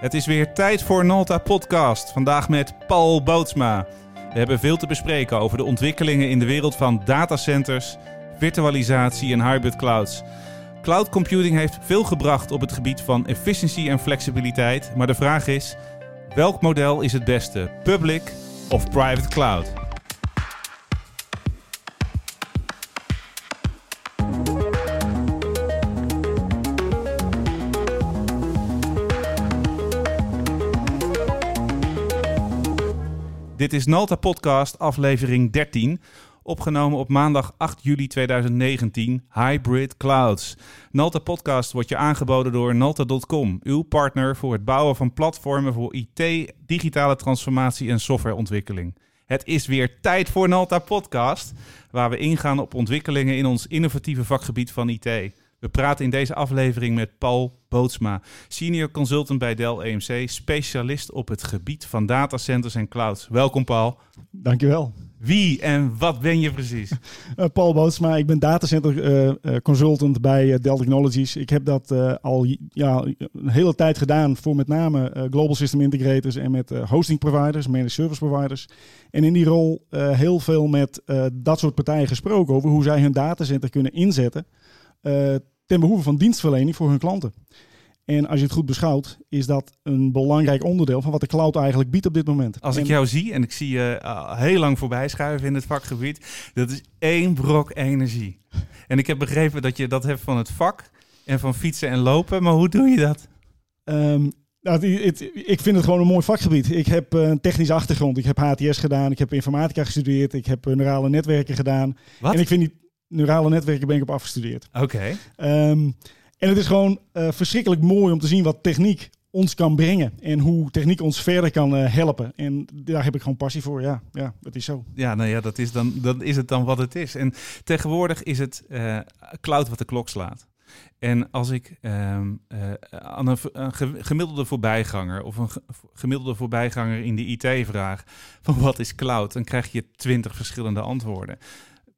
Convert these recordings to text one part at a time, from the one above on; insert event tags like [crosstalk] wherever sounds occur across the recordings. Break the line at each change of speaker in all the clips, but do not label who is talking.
Het is weer tijd voor Nalta Podcast. Vandaag met Paul Bootsma. We hebben veel te bespreken over de ontwikkelingen in de wereld van datacenters, virtualisatie en hybrid clouds. Cloud computing heeft veel gebracht op het gebied van efficiëntie en flexibiliteit, maar de vraag is: welk model is het beste, public of private cloud? Dit is Nalta Podcast, aflevering 13. Opgenomen op maandag 8 juli 2019, Hybrid Clouds. Nalta Podcast wordt je aangeboden door Nalta.com, uw partner voor het bouwen van platformen voor IT, digitale transformatie en softwareontwikkeling. Het is weer tijd voor Nalta Podcast, waar we ingaan op ontwikkelingen in ons innovatieve vakgebied van IT. We praten in deze aflevering met Paul Bootsma, senior consultant bij Dell EMC, specialist op het gebied van datacenters en clouds. Welkom Paul.
Dankjewel.
Wie en wat ben je precies?
Uh, [laughs] Paul Bootsma, ik ben datacenter uh, consultant bij Dell Technologies. Ik heb dat al ja, een hele tijd gedaan voor met name global system integrators en met hosting providers, managed service providers. En in die rol heel veel met dat soort partijen gesproken over hoe zij hun datacenter kunnen inzetten ten behoeve van dienstverlening voor hun klanten. En als je het goed beschouwt, is dat een belangrijk onderdeel van wat de cloud eigenlijk biedt op dit moment.
Als ik jou zie, en ik zie je uh, heel lang voorbij schuiven in het vakgebied, dat is één brok energie. en ik heb begrepen dat je dat hebt van het vak en van fietsen en lopen, maar hoe doe je dat?
Um, nou, het, ik vind het gewoon een mooi vakgebied. Ik heb eh, een technische achtergrond. Ik heb HTS gedaan. Ik heb informatica gestudeerd. Ik heb neurale netwerken gedaan.
Wat?
En ik vind die neurale netwerken ben ik op afgestudeerd.
Oké.
Um, en het is gewoon uh, verschrikkelijk mooi om te zien wat techniek ons kan brengen. En hoe techniek ons verder kan uh, helpen. En daar heb ik gewoon passie voor. Ja, ja dat is zo.
Ja, nou ja, dat is dan, dan is het dan wat het is. En tegenwoordig is het uh, cloud wat de klok slaat. En als ik uh, aan een, een, gemiddelde voorbijganger of een gemiddelde voorbijganger in de IT vraag van wat is cloud, dan krijg je twintig verschillende antwoorden.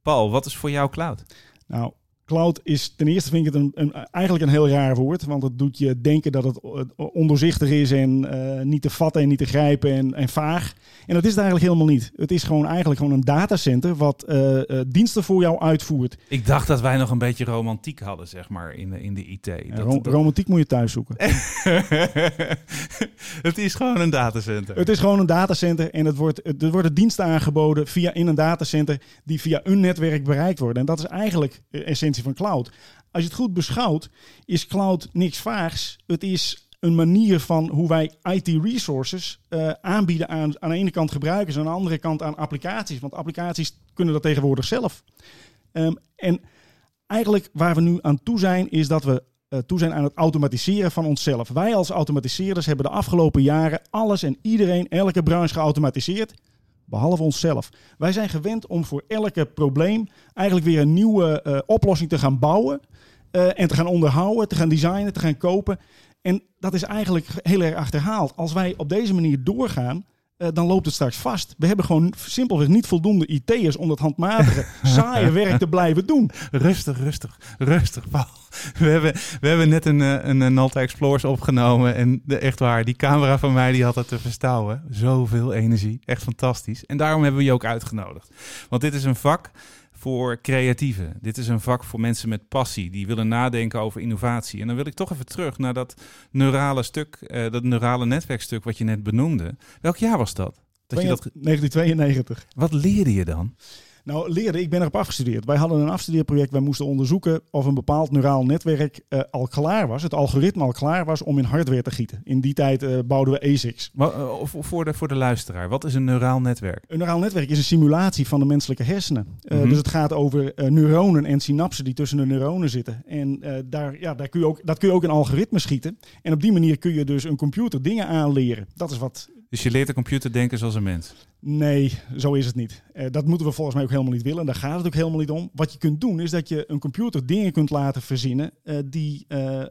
Paul, wat is voor jou cloud?
Nou, cloud is ten eerste vind ik het een, een, eigenlijk een heel raar woord. Want het doet je denken dat het ondoorzichtig is en uh, niet te vatten en niet te grijpen en, en, vaag. En dat is het eigenlijk helemaal niet. Het is gewoon eigenlijk gewoon een datacenter wat uh, uh, diensten voor jou uitvoert.
Ik dacht dat wij nog een beetje romantiek hadden, zeg maar, in de, in de IT.
Ro dat... Romantiek moet je thuis zoeken. [laughs]
het is gewoon een datacenter.
Het is gewoon een datacenter en het wordt, er worden diensten aangeboden via in een datacenter die via een netwerk bereikt worden. En dat is eigenlijk essentie van cloud. Als je het goed beschouwt, is cloud niks vaags. Het is een manier van hoe wij IT-resources uh, aanbieden aan, aan de ene kant gebruikers en aan de andere kant aan applicaties. Want applicaties kunnen dat tegenwoordig zelf. Um, en eigenlijk waar we nu aan toe zijn, is dat we uh, toe zijn aan het automatiseren van onszelf. Wij als automatiseerders hebben de afgelopen jaren alles en iedereen, elke branche geautomatiseerd behalve onszelf. Wij zijn gewend om voor elke probleem eigenlijk weer een nieuwe uh, oplossing te gaan bouwen uh, en te gaan onderhouden, te gaan designen, te gaan kopen. En dat is eigenlijk heel erg achterhaald. Als wij op deze manier doorgaan, uh, dan loopt het straks vast. We hebben gewoon simpelweg niet voldoende IT'ers om dat handmatige, [laughs] saaie werk te blijven doen.
Rustig, rustig, rustig, Paul. We hebben, we hebben net een, een, een Nalta Explorers opgenomen. En de, echt waar, die camera van mij die had het te verstouwen. Zoveel energie. Echt fantastisch. En daarom hebben we je ook uitgenodigd. Want dit is een vak voor creatieven. Dit is een vak voor mensen met passie, die willen nadenken over innovatie. En dan wil ik toch even terug naar dat neurale stuk, uh, dat neurale netwerkstuk wat je net benoemde. Welk jaar was dat? dat
je dat... 1992.
Wat leerde je dan?
Nou, leren, ik ben erop afgestudeerd. Wij hadden een afstudeerproject. Wij moesten onderzoeken of een bepaald neuraal netwerk uh, al klaar was, het algoritme al klaar was om in hardware te gieten. In die tijd uh, bouwden we ASICs.
Maar, uh, voor, de, voor de luisteraar, wat is een neuraal netwerk?
Een neuraal netwerk is een simulatie van de menselijke hersenen. Mm -hmm. Dus het gaat over neuronen en synapsen die tussen de neuronen zitten. En daar, ja, daar kun je ook, dat kun je ook in algoritme schieten. En op die manier kun je dus een computer dingen aanleren. Dat is wat
dus je leert de computer denken zoals een mens?
Nee, zo is het niet. Uh, dat moeten we volgens mij ook helemaal niet willen. Daar gaat het ook helemaal niet om. Wat je kunt doen, is dat je een computer dingen kunt laten verzinnen uh, die, uh,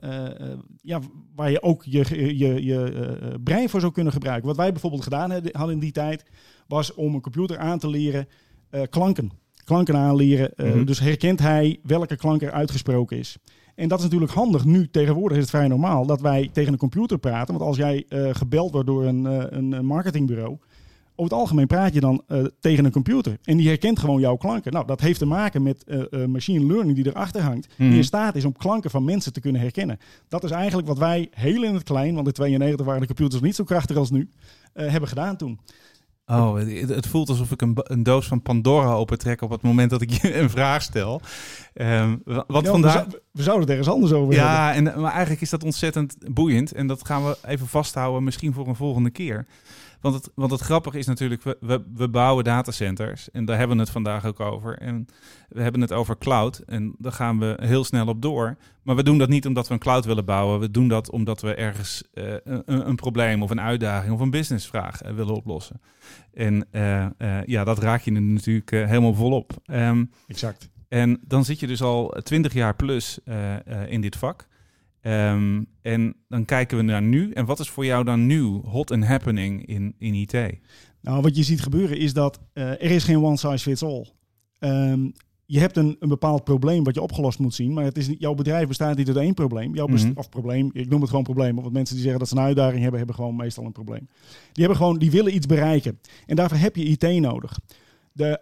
ja, waar je ook je, je, je brein voor zou kunnen gebruiken. Wat wij bijvoorbeeld gedaan hadden in die tijd, was om een computer aan te leren klanken. Klanken aanleren. Mm -hmm. Dus herkent hij welke klank er uitgesproken is. En dat is natuurlijk handig. Nu tegenwoordig is het vrij normaal dat wij tegen een computer praten. Want als jij uh, gebeld wordt door een, uh, een marketingbureau, over het algemeen praat je dan uh, tegen een computer. En die herkent gewoon jouw klanken. Nou, dat heeft te maken met uh, machine learning die erachter hangt. Mm. Die in staat is om klanken van mensen te kunnen herkennen. Dat is eigenlijk wat wij heel in het klein, want in 92 waren de computers niet zo krachtig als nu, hebben gedaan toen.
Oh, het, voelt alsof ik een, een, doos van Pandora opentrek op het moment dat ik je een vraag stel. Um, wat
ja, vandaag... we, we, zouden het ergens anders over
ja,
hebben.
Ja, maar eigenlijk is dat ontzettend boeiend. En dat gaan we even vasthouden, misschien voor een volgende keer. Want het, want het grappige is natuurlijk, we, we, we bouwen datacenters. En daar hebben we het vandaag ook over. En we hebben het over cloud. En daar gaan we heel snel op door. Maar we doen dat niet omdat we een cloud willen bouwen. We doen dat omdat we ergens uh, een, een, probleem of een uitdaging of een businessvraag uh, willen oplossen. En uh, ja, dat raak je natuurlijk helemaal volop.
Um, exact.
En dan zit je dus al twintig jaar plus in dit vak. Um, en dan kijken we naar nu. En wat is voor jou dan nu hot and happening in, in IT?
Nou, wat je ziet gebeuren is dat uh, er is geen one size fits all. Um, je hebt een, een bepaald probleem wat je opgelost moet zien. Maar het is, jouw bedrijf bestaat niet uit één probleem. Jouw mm -hmm. Of probleem, ik noem het gewoon probleem. Want mensen die zeggen dat ze een uitdaging hebben, hebben gewoon meestal een probleem. Die, hebben gewoon, die willen iets bereiken. En daarvoor heb je IT nodig. De,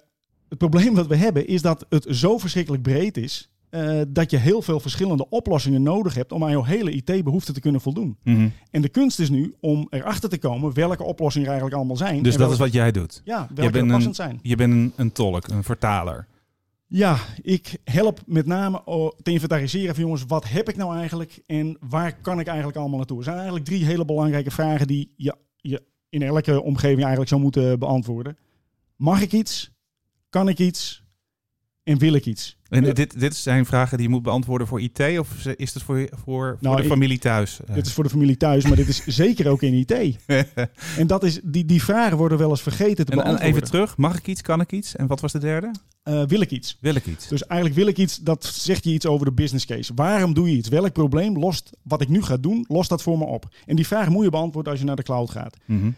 het probleem wat we hebben is dat het zo verschrikkelijk breed is uh, dat je heel veel verschillende oplossingen nodig hebt om aan jouw hele IT-behoefte te kunnen voldoen. Mm -hmm. En de kunst is nu om erachter te komen welke oplossingen er eigenlijk allemaal zijn.
Dus dat is wat jij doet?
Ja, welke je passend
een,
zijn.
Je bent een, een tolk, een vertaler.
Ja, ik help met name te inventariseren van jongens, wat heb ik nou eigenlijk en waar kan ik eigenlijk allemaal naartoe? Er zijn eigenlijk drie hele belangrijke vragen die je, je in elke omgeving eigenlijk zou moeten beantwoorden. Mag ik iets? Kan ik iets? En wil ik iets?
En dit, dit zijn vragen die je moet beantwoorden voor IT of is het voor, voor, nou, voor de familie thuis?
Dit is voor de familie thuis, maar dit is [laughs] zeker ook in IT. [laughs] en dat is, die, die vragen worden wel eens vergeten te en, beantwoorden.
En even terug, mag ik iets, kan ik iets? En wat was de derde?
Uh, wil ik iets.
Wil ik iets.
Dus eigenlijk wil ik iets, dat zegt je iets over de business case. Waarom doe je iets? Welk probleem lost wat ik nu ga doen, lost dat voor me op? En die vraag moet je beantwoorden als je naar de cloud gaat. Mm -hmm.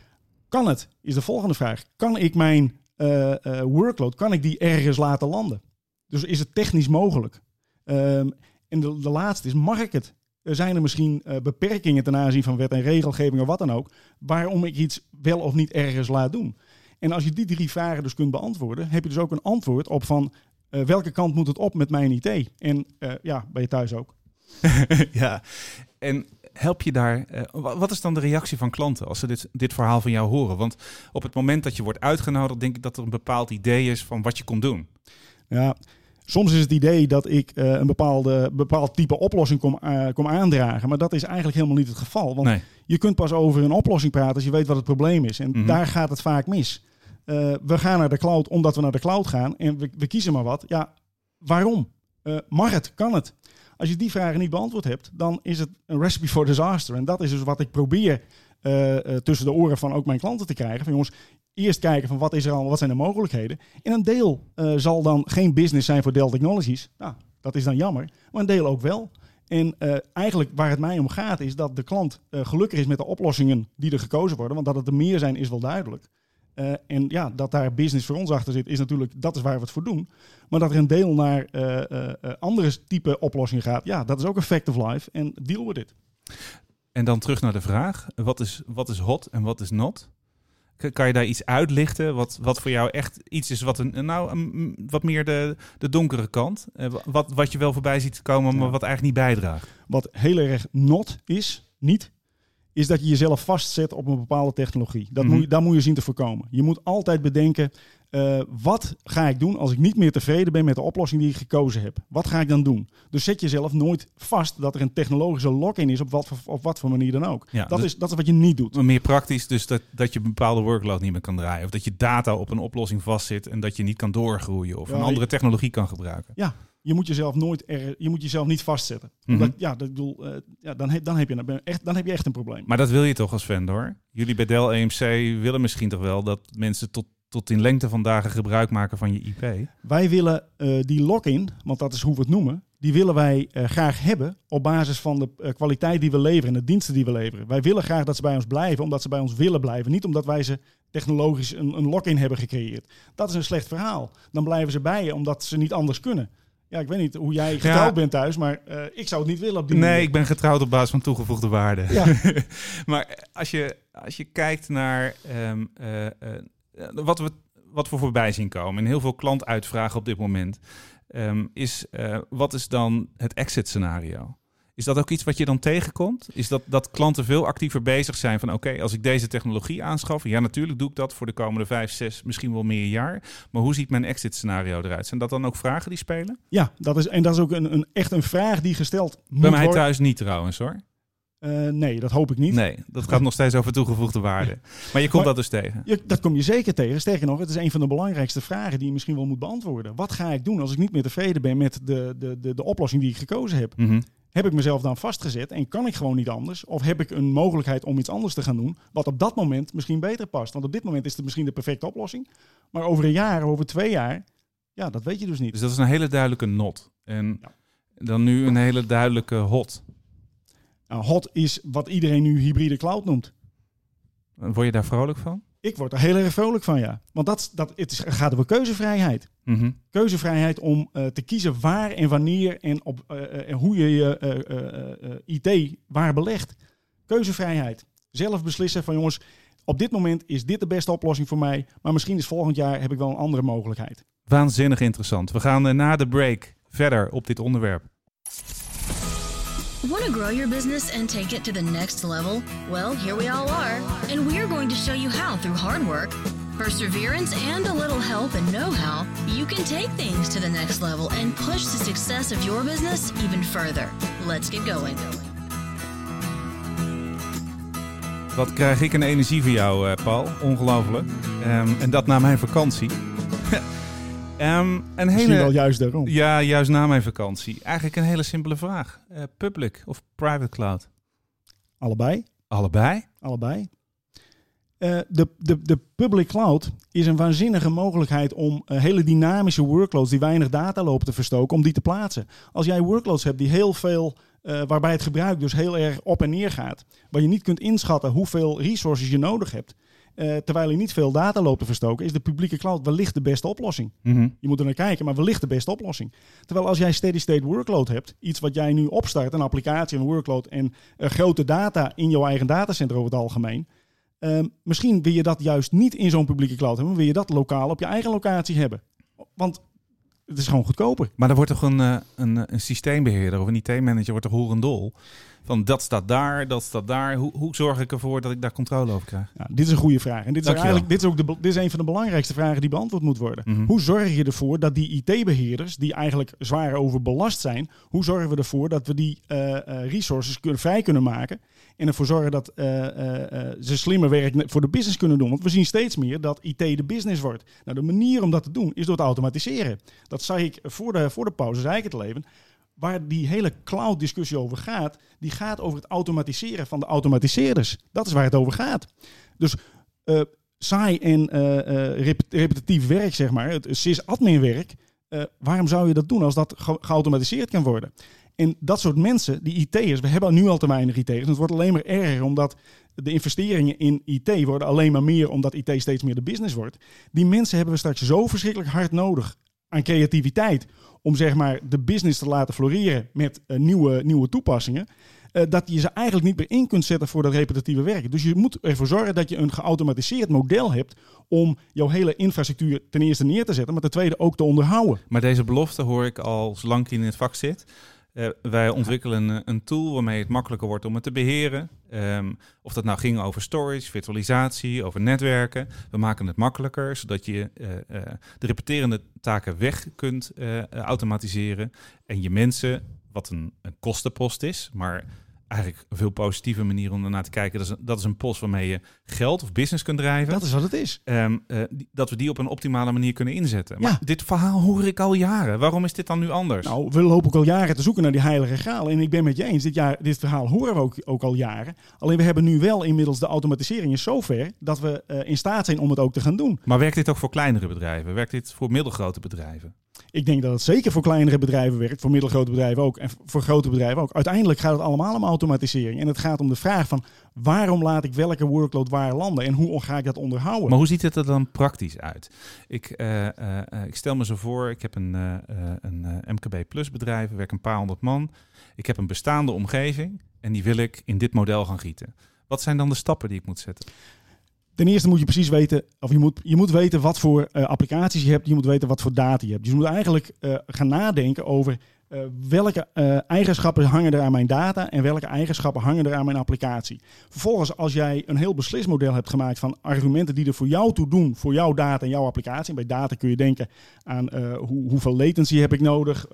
Kan het? Is de volgende vraag. Kan ik mijn uh, uh, workload, kan ik die ergens laten landen? Dus is het technisch mogelijk? Um, en de, de, laatste is, mag ik het? Er zijn er misschien uh, beperkingen ten aanzien van wet en regelgeving of wat dan ook, waarom ik iets wel of niet ergens laat doen. En als je die drie vragen dus kunt beantwoorden, heb je dus ook een antwoord op van uh, welke kant moet het op met mijn IT? En uh, ja, ben je thuis ook. [laughs]
ja, en help je daar. Uh, wat is dan de reactie van klanten als ze dit, dit verhaal van jou horen? Want op het moment dat je wordt uitgenodigd, denk ik dat er een bepaald idee is van wat je komt doen.
Ja, Soms is het idee dat ik uh, een bepaalde, bepaald type oplossing kom, uh, kom aandragen. Maar dat is eigenlijk helemaal niet het geval. Want nee. je kunt pas over een oplossing praten als je weet wat het probleem is. En mm -hmm. daar gaat het vaak mis. Uh, we gaan naar de cloud omdat we naar de cloud gaan. En we, we kiezen maar wat. Ja, waarom? mag het? Kan het? Als je die vragen niet beantwoord hebt, dan is het een recipe for disaster. En dat is dus wat ik probeer uh, tussen de oren van ook mijn klanten te krijgen. Van jongens, eerst kijken van wat is er al, wat zijn de mogelijkheden. En een deel uh, zal dan geen business zijn voor Dell Technologies. Nou, dat is dan jammer. Maar een deel ook wel. En eigenlijk waar het mij om gaat is dat de klant gelukkig is met de oplossingen die er gekozen worden. Want dat het er meer zijn is wel duidelijk. en ja, dat daar business voor ons achter zit, is natuurlijk, dat is waar we het voor doen. Maar dat er een deel naar andere type oplossingen gaat, ja, dat is ook een fact of life. En deal with it.
En dan terug naar de vraag: wat is, wat is hot en wat is not? Kan je daar iets uitlichten? Wat, wat voor jou echt iets is wat, een, nou, een, wat meer de, de donkere kant? Eh, wat, wat je wel voorbij ziet komen, maar wat eigenlijk niet bijdraagt?
Wat heel erg not is, niet, is dat je jezelf vastzet op een bepaalde technologie. Dat mm moet, daar moet je zien te voorkomen. Je moet altijd bedenken, uh, wat ga ik doen als ik niet meer tevreden ben met de oplossing die ik gekozen heb? Wat ga ik dan doen? Dus zet jezelf nooit vast dat er een technologische lock-in is op wat, voor, op wat voor manier dan ook. Ja, dat, dus, is, dat is wat je niet doet.
Meer praktisch, dus dat, dat je een bepaalde workload niet meer kan draaien. Of dat je data op een oplossing vastzit en dat je niet kan doorgroeien of ja, een andere technologie kan gebruiken.
Ja, je moet jezelf nooit er, je moet jezelf niet vastzetten. Mm -hmm. Omdat, ja, dat bedoel, uh, ja, dan, heb, dan, heb je, echt, dan heb je echt een probleem.
Maar dat wil je toch als vendor? Jullie bij Dell EMC willen misschien toch wel dat mensen tot tot in lengte van dagen gebruik maken van je IP.
Wij willen uh, die lock-in, want dat is hoe we het noemen, die willen wij uh, graag hebben op basis van de uh, kwaliteit die we leveren en de diensten die we leveren. Wij willen graag dat ze bij ons blijven, omdat ze bij ons willen blijven. Niet omdat wij ze technologisch een, een lock-in hebben gecreëerd. Dat is een slecht verhaal. Dan blijven ze bij je omdat ze niet anders kunnen. Ja, ik weet niet hoe jij getrouwd bent thuis, maar uh, ik zou het niet willen op die
Nee,
manier.
ik ben getrouwd op basis van toegevoegde waarde.
Ja. [laughs]
maar als je, als je kijkt naar ehm, eh, eh, wat, we, wat we voorbij zien komen... en heel veel klantuitvragen op dit moment... ehm, is eh, wat is dan het exit scenario? Is dat ook iets wat je dan tegenkomt? Is dat, dat klanten veel actiever bezig zijn van... oké, als ik deze technologie aanschaf... ja, natuurlijk doe ik dat voor de komende vijf, zes, misschien wel meer jaar. Maar hoe ziet mijn exit scenario eruit? Zijn dat dan ook vragen die spelen?
Ja, dat is, en dat is ook een, een, echt een vraag die gesteld moet
Bij mij
worden.
thuis niet trouwens hoor.
Eh, nee, dat hoop ik niet.
Nee, dat gaat nog steeds over toegevoegde waarde. Maar je komt
Maar-
dat dus tegen.
Je, dat kom je zeker tegen. Sterker nog, het is een van de belangrijkste vragen die je misschien wel moet beantwoorden. Wat ga ik doen als ik niet meer tevreden ben met de, de, de, de oplossing die ik gekozen heb?
Mhm.
Heb ik mezelf dan vastgezet en kan ik gewoon niet anders? Of heb ik een mogelijkheid om iets anders te gaan doen, wat op dat moment misschien beter past? Want op dit moment is het misschien de perfecte oplossing. Maar over een jaar, over twee jaar, ja, dat weet je dus niet.
Dus dat is een hele duidelijke not. En
Ja.
dan nu een hele duidelijke hot.
Nou, hot is wat iedereen nu hybride cloud noemt.
Word je daar vrolijk van?
Ik word er heel erg vrolijk van, ja. Want dat, dat, het is, gaat over keuzevrijheid.
Mhm.
keuzevrijheid om eh, te kiezen waar en wanneer en, op, eh, eh, en hoe je je eh, eh, eh, IT waar belegt. Keuzevrijheid. Zelf beslissen van jongens, op dit moment is dit de beste oplossing voor mij. Maar misschien is volgend jaar heb ik wel een andere mogelijkheid.
Waanzinnig interessant. We gaan eh, na de break verder op dit onderwerp.
Want to grow your business and take it to the next level? Well, here we all are, and we're going to show you how through hard work, perseverance, and a little help and know how you can take things to the next level and push the success of your business even further. Let's get going.
Wat krijg ik een energie van jou, eh, Paul? Ongelooflijk. Ehm, en dat na mijn vakantie. [laughs] Een
Misschien wel
hele...
juist daarom.
Ja, juist na mijn vakantie. Eigenlijk een hele simpele vraag. Eh, public of private cloud?
Allebei.
Allebei?
Allebei. Eh, de, de, de public cloud is een waanzinnige mogelijkheid om eh, hele dynamische workloads die weinig data lopen te verstoken, om die te plaatsen. Als jij workloads hebt die heel veel, waarbij het gebruik dus heel erg op en neer gaat, waar je niet kunt inschatten hoeveel resources je nodig hebt, eh, terwijl je niet veel data loopt te verstoken, is de publieke cloud wellicht de beste oplossing.
Mhm.
Je moet er naar kijken, maar wellicht de beste oplossing. Terwijl als jij steady state workload hebt, iets wat jij nu opstart, een applicatie, een workload en eh, grote data in jouw eigen datacenter over het algemeen. ehm, misschien wil je dat juist niet in zo'n publieke cloud hebben, maar wil je dat lokaal op je eigen locatie hebben. Want het is gewoon goedkoper.
Maar er wordt toch een, eh, een, een systeembeheerder of een IT-manager wordt toch horendol? Van dat staat daar, dat staat daar. Hoe, hoe zorg ik ervoor dat ik daar controle over krijg?
Ja, dit is een goede vraag. En dit is,
Dankjewel.
eigenlijk, dit is ook de, dit is een van de belangrijkste vragen die beantwoord moet worden.
Mhm.
Hoe zorg je ervoor dat die IT-beheerders, die eigenlijk zwaar overbelast zijn, hoe zorgen we ervoor dat we die eh, eh, resources kunnen, vrij kunnen maken en ervoor zorgen dat eh, ze slimmer werk voor de business kunnen doen? Want we zien steeds meer dat IT de business wordt. Nou, de manier om dat te doen is door te automatiseren. Dat zei ik voor de, voor de pauze, zei ik het al even. Waar die hele cloud-discussie over gaat, die gaat over het automatiseren van de automatiseerders. Dat is waar het over gaat. Dus eh, saai en eh, eh, rep- repetitief werk, zeg maar, het sys-admin-werk, waarom zou je dat doen als dat ge- geautomatiseerd kan worden? En dat soort mensen, die IT'ers, we hebben nu al te weinig IT'ers. Het wordt alleen maar erger omdat de investeringen in IT worden alleen maar meer omdat IT steeds meer de business wordt. Die mensen hebben we straks zo verschrikkelijk hard nodig aan creativiteit om zeg maar de business te laten floreren met eh, nieuwe, nieuwe toepassingen. eh, dat je ze eigenlijk niet meer in kunt zetten voor dat repetitieve werk. Dus je moet ervoor zorgen dat je een geautomatiseerd model hebt om jouw hele infrastructuur ten eerste neer te zetten, maar ten tweede ook te onderhouden.
Maar deze belofte hoor ik al zolang ik in het vak zit. Eh, wij ontwikkelen een, een tool waarmee het makkelijker wordt om het te beheren. Ehm, of dat nou ging over storage, virtualisatie, over netwerken. We maken het makkelijker, zodat je eh, eh, de repeterende taken weg kunt eh, eh, automatiseren. En je mensen, wat een, een kostenpost is, maar eigenlijk een veel positieve manier om ernaar te kijken. Dat is, een, dat is een post waarmee je geld of business kunt drijven.
Dat is wat het is.
Ehm, eh, dat we die op een optimale manier kunnen inzetten. Maar
Ja.
dit verhaal hoor ik al jaren. Waarom is dit dan nu anders?
Nou, we lopen ook al jaren te zoeken naar die heilige graal. En ik ben met je eens, dit, jaar, dit verhaal horen we ook, ook al jaren. Alleen we hebben nu wel inmiddels de automatisering is zover dat we eh, in staat zijn om het ook te gaan doen.
Maar werkt dit ook voor kleinere bedrijven? Werkt dit voor middelgrote bedrijven?
Ik denk dat het zeker voor kleinere bedrijven werkt, voor middelgrote bedrijven ook en voor grote bedrijven ook. Uiteindelijk gaat het allemaal om automatisering. En het gaat om de vraag van waarom laat ik welke workload waar landen en hoe ga ik dat onderhouden?
Maar hoe ziet het er dan praktisch uit? Ik, eh, eh, ik stel me zo voor, ik heb een, eh, een MKB Plus bedrijf, er werken een paar honderd man. Ik heb een bestaande omgeving en die wil ik in dit model gaan gieten. Wat zijn dan de stappen die ik moet zetten?
Ten eerste moet je precies weten, of je moet, je moet weten wat voor eh, applicaties je hebt. Je moet weten wat voor data je hebt. Dus je moet eigenlijk eh, gaan nadenken over eh, welke eigenschappen hangen er aan mijn data en welke eigenschappen hangen er aan mijn applicatie. Vervolgens, als jij een heel beslismodel hebt gemaakt van argumenten die er voor jou toe doen, voor jouw data en jouw applicatie. Bij data kun je denken aan hoe, hoeveel latency heb ik nodig,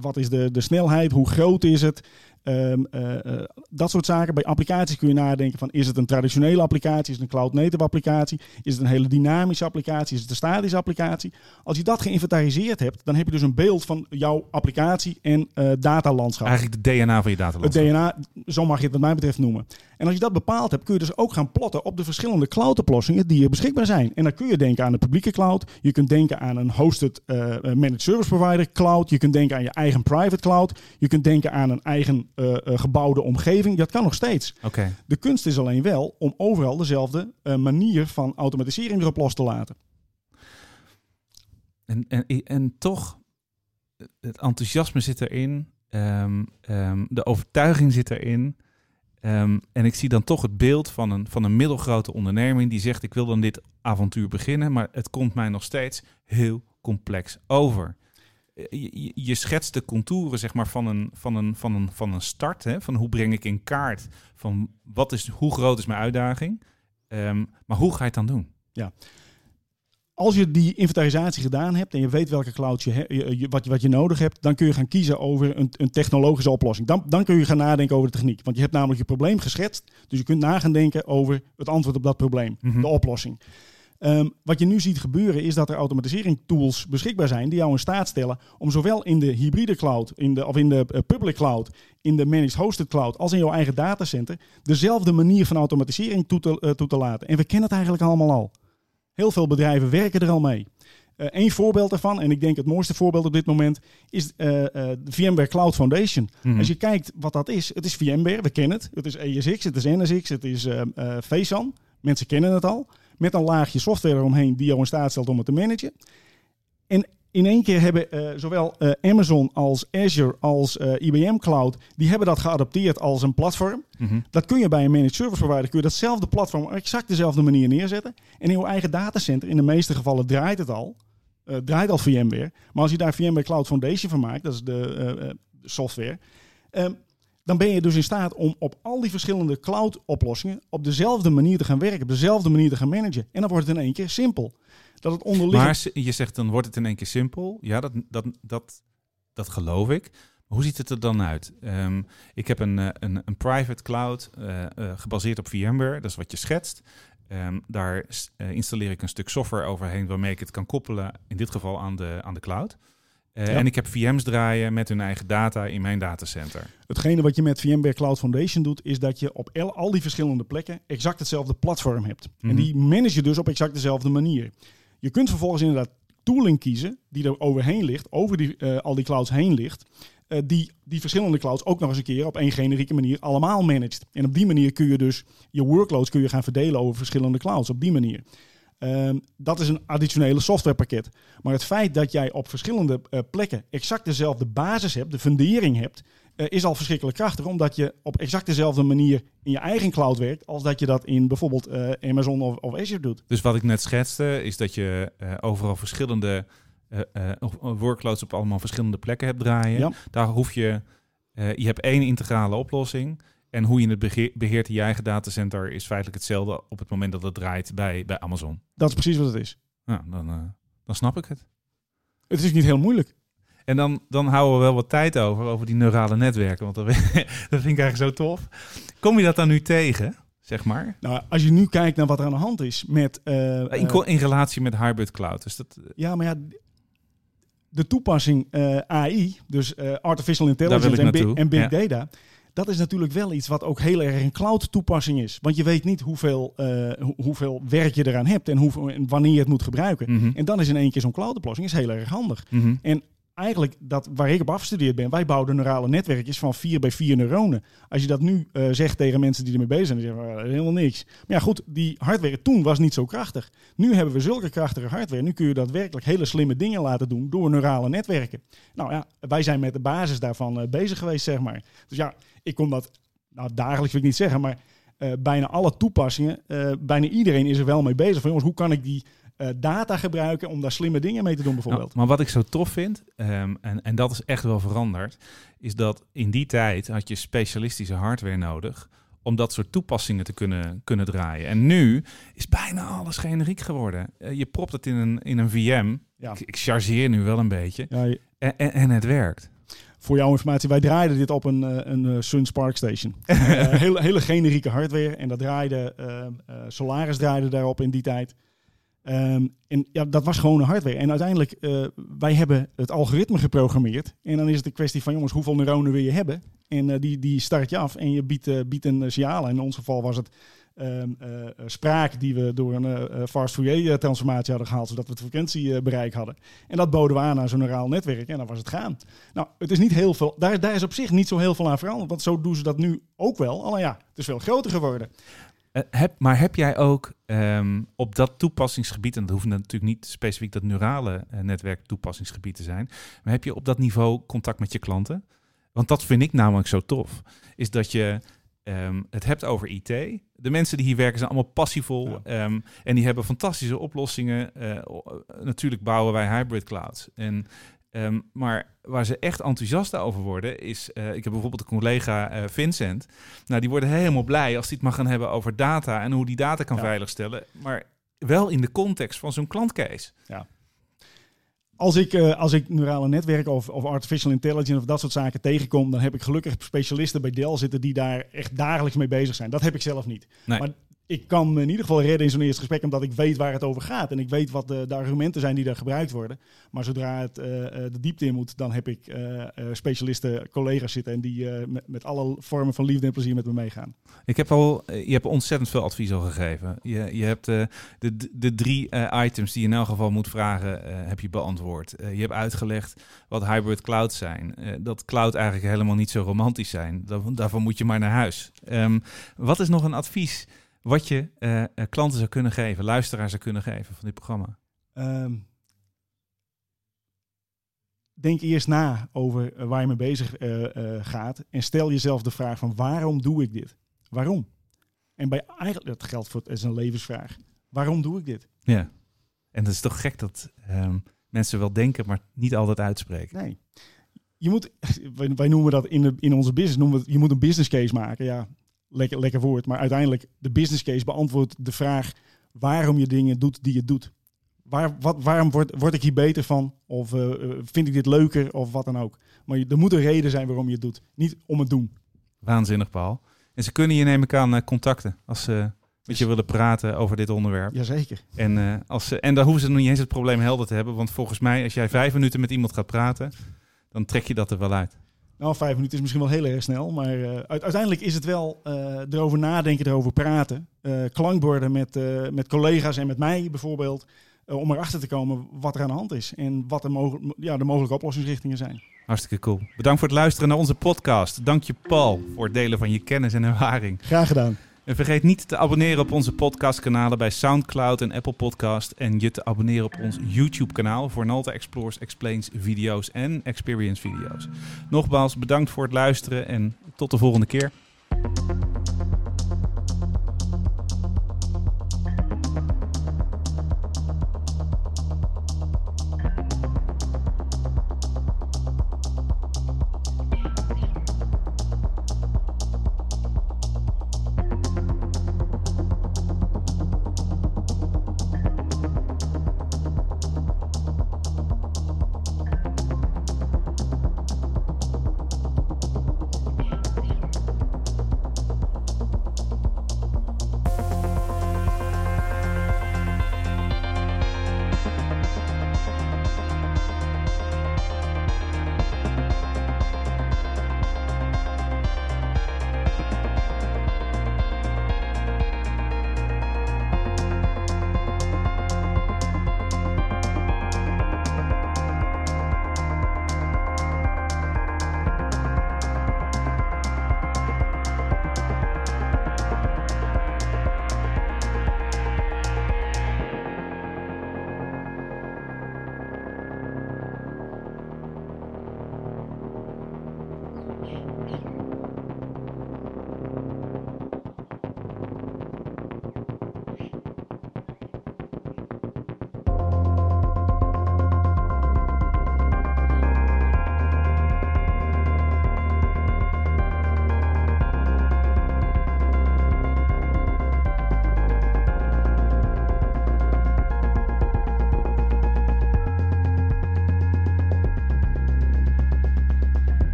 wat is de, de snelheid, hoe groot is het. Ehm, eh, eh, dat soort zaken. Bij applicaties kun je nadenken van is het een traditionele applicatie, is het een cloud native applicatie, is het een hele dynamische applicatie, is het een statische applicatie. Als je dat geïnventariseerd hebt, dan heb je dus een beeld van jouw applicatie en eh datalandschap.
Eigenlijk de DNA van je
Het
datalandschap.
DNA, zo mag je het wat mij betreft noemen. En als je dat bepaald hebt, kun je dus ook gaan plotten op de verschillende cloud-oplossingen die er beschikbaar zijn. En dan kun je denken aan de publieke cloud. Je kunt denken aan een hosted managed service provider cloud. Je kunt denken aan je eigen private cloud. Je kunt denken aan een eigen eh, eh, gebouwde omgeving. Dat kan nog steeds. De kunst is alleen wel om overal dezelfde eh, manier van automatisering erop los te laten.
En, en, en toch, het enthousiasme zit erin, ehm, ehm, de overtuiging zit erin. Ehm, en ik zie dan toch het beeld van een, van een middelgrote onderneming die zegt: Ik wil dan dit avontuur beginnen, maar het komt mij nog steeds heel complex over. Eh, Je, schetst de contouren zeg maar, van, een, van, een, van, een, van een start. Hè? Van hoe breng ik in kaart van wat is, hoe groot is mijn uitdaging. Ehm, maar hoe ga je het dan doen?
Als je die inventarisatie gedaan hebt en je weet welke clouds je, he- je- wat, je, wat je nodig hebt, dan kun je gaan kiezen over een, een technologische oplossing. Dan, dan kun je gaan nadenken over de techniek. Want je hebt namelijk je probleem geschetst. Dus je kunt na gaan denken over het antwoord op dat probleem,
Mhm.
de oplossing. Ehm, wat je nu ziet gebeuren is dat er automatisering tools beschikbaar zijn die jou in staat stellen om zowel in de hybride cloud, in de, of in de eh, public cloud, in de managed hosted cloud, als in jouw eigen datacenter, dezelfde manier van automatisering toe te, eh, toe te laten. En we kennen het eigenlijk allemaal al. Heel veel bedrijven werken er al mee. Eén voorbeeld daarvan, en ik denk het mooiste voorbeeld op dit moment, is eh, eh, de VMware Cloud Foundation.
Mhm.
Als je kijkt wat dat is, het is VMware, we kennen het. Het is ESX, het is NSX, het is eh eh, VSAN. Mensen kennen het al. Met een laagje software eromheen die jou in staat stelt om het te managen. En in één keer hebben eh, zowel eh, Amazon als Azure als eh, IBM Cloud, die hebben dat geadopteerd als een platform.
Mhm.
Dat kun je bij een managed service provider, kun je datzelfde platform op exact dezelfde manier neerzetten. En in je eigen datacenter, in de meeste gevallen draait het al, draait al VMware. Maar als je daar VMware Cloud Foundation van maakt, dat is de de software, ehm, dan ben je dus in staat om op al die verschillende cloud-oplossingen op dezelfde manier te gaan werken, op dezelfde manier te gaan managen. En dan wordt het in één keer simpel. Dat het onderliggend...
Maar je zegt dan wordt het in één keer simpel. Ja, dat, dat, dat, dat geloof ik. Maar hoe ziet het er dan uit? Ehm, ik heb een, eh, een, een private cloud eh, eh, gebaseerd op VMware. Dat is wat je schetst. Ehm, daar installeer ik een stuk software overheen waarmee ik het kan koppelen, in dit geval aan de, aan de cloud. Eh,
Ja.
En ik heb VM's draaien met hun eigen data in mijn datacenter.
Hetgene wat je met VMware Cloud Foundation doet, is dat je op al die verschillende plekken exact hetzelfde platform hebt.
Mhm.
En die manage je dus op exact dezelfde manier. Je kunt vervolgens inderdaad tooling kiezen die er overheen ligt, over die, eh, al die clouds heen ligt, eh, die die verschillende clouds ook nog eens een keer op één generieke manier allemaal managt. En op die manier kun je dus je workloads kun je gaan verdelen over verschillende clouds. Op die manier. Ehm, dat is een additionele softwarepakket. Maar het feit dat jij op verschillende eh, plekken exact dezelfde basis hebt, de fundering hebt, eh, is al verschrikkelijk krachtig. Omdat je op exact dezelfde manier in je eigen cloud werkt, als dat je dat in bijvoorbeeld eh, Amazon of, of Azure doet.
Dus wat ik net schetste, is dat je overal verschillende workloads op allemaal verschillende plekken hebt draaien.
Ja.
Daar hoef je, je hebt één integrale oplossing. En hoe je het beheert in je eigen datacenter is feitelijk hetzelfde op het moment dat het draait bij, bij Amazon.
Dat is precies wat het is.
Nou, dan, eh, dan snap ik het.
Het is niet heel moeilijk.
En dan, dan houden we wel wat tijd over, over die neurale netwerken. Want dat, [laughs] dat vind ik eigenlijk zo tof. Kom je dat dan nu tegen, zeg maar?
Nou, als je nu kijkt naar wat er aan de hand is met. eh,
In,
eh,
in relatie met hybrid cloud. Dus dat,
ja, maar ja. De toepassing AI, dus artificial intelligence en, big,
naartoe,
en big
ja.
data, Dat is natuurlijk wel iets wat ook heel erg een cloud toepassing is. Want je weet niet hoeveel, eh, hoe- hoeveel werk je eraan hebt en, hoeveel, en wanneer je het moet gebruiken.
Mhm.
En dan is in één keer zo'n cloud oplossing is heel erg handig.
Mhm.
En eigenlijk dat waar ik op afgestudeerd ben, wij bouwden neurale netwerkjes van 4 bij 4 neuronen. Als je dat nu eh, zegt tegen mensen die ermee bezig zijn, dan zeggen we "Eh, helemaal niks. Maar ja, goed, die hardware toen was niet zo krachtig. Nu hebben we zulke krachtige hardware. Nu kun je daadwerkelijk hele slimme dingen laten doen door neurale netwerken. Nou ja, wij zijn met de basis daarvan eh, bezig geweest, zeg maar. Dus ja, ik kom dat, nou dagelijks wil ik niet zeggen, maar eh, bijna alle toepassingen, eh, bijna iedereen is er wel mee bezig. Van jongens, hoe kan ik die eh, data gebruiken om daar slimme dingen mee te doen bijvoorbeeld?
Nou, maar wat ik zo tof vind, ehm, en, en dat is echt wel veranderd, is dat in die tijd had je specialistische hardware nodig om dat soort toepassingen te kunnen, kunnen draaien. En nu is bijna alles generiek geworden. Je propt het in een, in een VM.
Ja.
Ik, ik chargeer nu wel een beetje.
Ja, je-
En, en, en het werkt.
Voor jouw informatie, wij draaiden dit op een, eh, een eh, Sun Spark Station. [laughs] Eh, hele, hele generieke hardware. En dat draaide, eh, eh, Solaris draaide daarop in die tijd. Ehm, en ja, dat was gewoon een hardware. En uiteindelijk, wij hebben het algoritme geprogrammeerd. En dan is het een kwestie van, jongens, hoeveel neuronen wil je hebben? En die, die start je af en je biedt, biedt een signaal. En in ons geval was het eh, spraak die we door een eh, fast Fourier transformatie hadden gehaald, zodat we het frequentiebereik hadden. En dat boden we aan aan zo'n neuraal netwerk en dan was het gaan. Nou, het is niet heel veel, daar, daar is op zich niet zo heel veel aan veranderd, want zo doen ze dat nu ook wel. Alleen ja, het is veel groter geworden.
Heb, maar heb jij ook ehm, op dat toepassingsgebied, en dat hoeft natuurlijk niet specifiek dat neurale netwerk toepassingsgebied te zijn, maar heb je op dat niveau contact met je klanten? Want dat vind ik namelijk zo tof, is dat je ehm, het hebt over IT. De mensen die hier werken zijn allemaal passievol
Ja.
ehm, en die hebben fantastische oplossingen. Eh, natuurlijk bouwen wij hybrid clouds. En, ehm, maar waar ze echt enthousiast over worden is, eh, ik heb bijvoorbeeld een collega eh, Vincent, nou, die worden helemaal blij als die het mag gaan hebben over data en hoe die data kan
Ja.
veiligstellen. Maar wel in de context van zo'n klantcase.
Als ik, eh, als ik neurale netwerken of, of artificial intelligence of dat soort zaken tegenkom, dan heb ik gelukkig specialisten bij Dell zitten die daar echt dagelijks mee bezig zijn. Dat heb ik zelf niet.
Nee.
Maar ik kan in ieder geval redden in zo'n eerste gesprek, omdat ik weet waar het over gaat. En ik weet wat de, de argumenten zijn die daar gebruikt worden. Maar zodra het eh, eh, de diepte in moet, dan heb ik eh, specialisten, collega's zitten en die met, alle vormen van liefde en plezier met me meegaan.
Ik heb al, je hebt ontzettend veel advies al gegeven. Je, je hebt de, de drie items die je in elk geval moet vragen, heb je beantwoord. Je hebt uitgelegd wat hybrid clouds zijn. Dat cloud eigenlijk helemaal niet zo romantisch zijn. Daar- daarvoor moet je maar naar huis. Ehm, wat is nog een advies wat je eh, eh, klanten zou kunnen geven, luisteraars zou kunnen geven van dit programma?
Ehm, denk eerst na over eh, waar je mee bezig gaat. En stel jezelf de vraag van waarom doe ik dit? Waarom? En bij eigenlijk, dat geldt voor het is een levensvraag. Waarom doe ik dit?
Ja. En dat is toch gek dat ehm, mensen wel denken, maar niet altijd uitspreken.
Nee. Je moet, [laughs] wij, wij noemen dat in, de, in onze business, noemen we het, je moet een business case maken. Ja, lekker, lekker woord. Maar uiteindelijk, de business case beantwoordt de vraag waarom je dingen doet die je doet. Waar, wat, waarom word, word ik hier beter van? Of eh, eh, vind ik dit leuker? Of wat dan ook. Maar je, er moet een reden zijn waarom je het doet. Niet om het doen.
Waanzinnig, Paul. En ze kunnen je neem ik aan eh, contacten als ze met je willen praten over dit onderwerp.
Jazeker.
En, als ze, en dan hoeven ze nog niet eens het probleem helder te hebben. Want volgens mij, als jij vijf minuten met iemand gaat praten, dan trek je dat er wel uit.
Nou, vijf minuten is misschien wel heel erg snel. Maar eh, uit- uiteindelijk is het wel eh, erover nadenken, erover praten. Eh, klankborden met, met collega's en met mij bijvoorbeeld. om erachter te komen wat er aan de hand is. En wat mogel- ja, de mogelijke oplossingsrichtingen zijn.
Hartstikke cool. Bedankt voor het luisteren naar onze podcast. Dank je, Paul, voor het delen van je kennis en ervaring.
Graag gedaan.
En vergeet niet te abonneren op onze podcastkanalen bij SoundCloud en Apple Podcast. En je te abonneren op ons YouTube-kanaal voor Nalta Explores, Explains video's en Experience video's. Nogmaals, bedankt voor het luisteren en tot de volgende keer.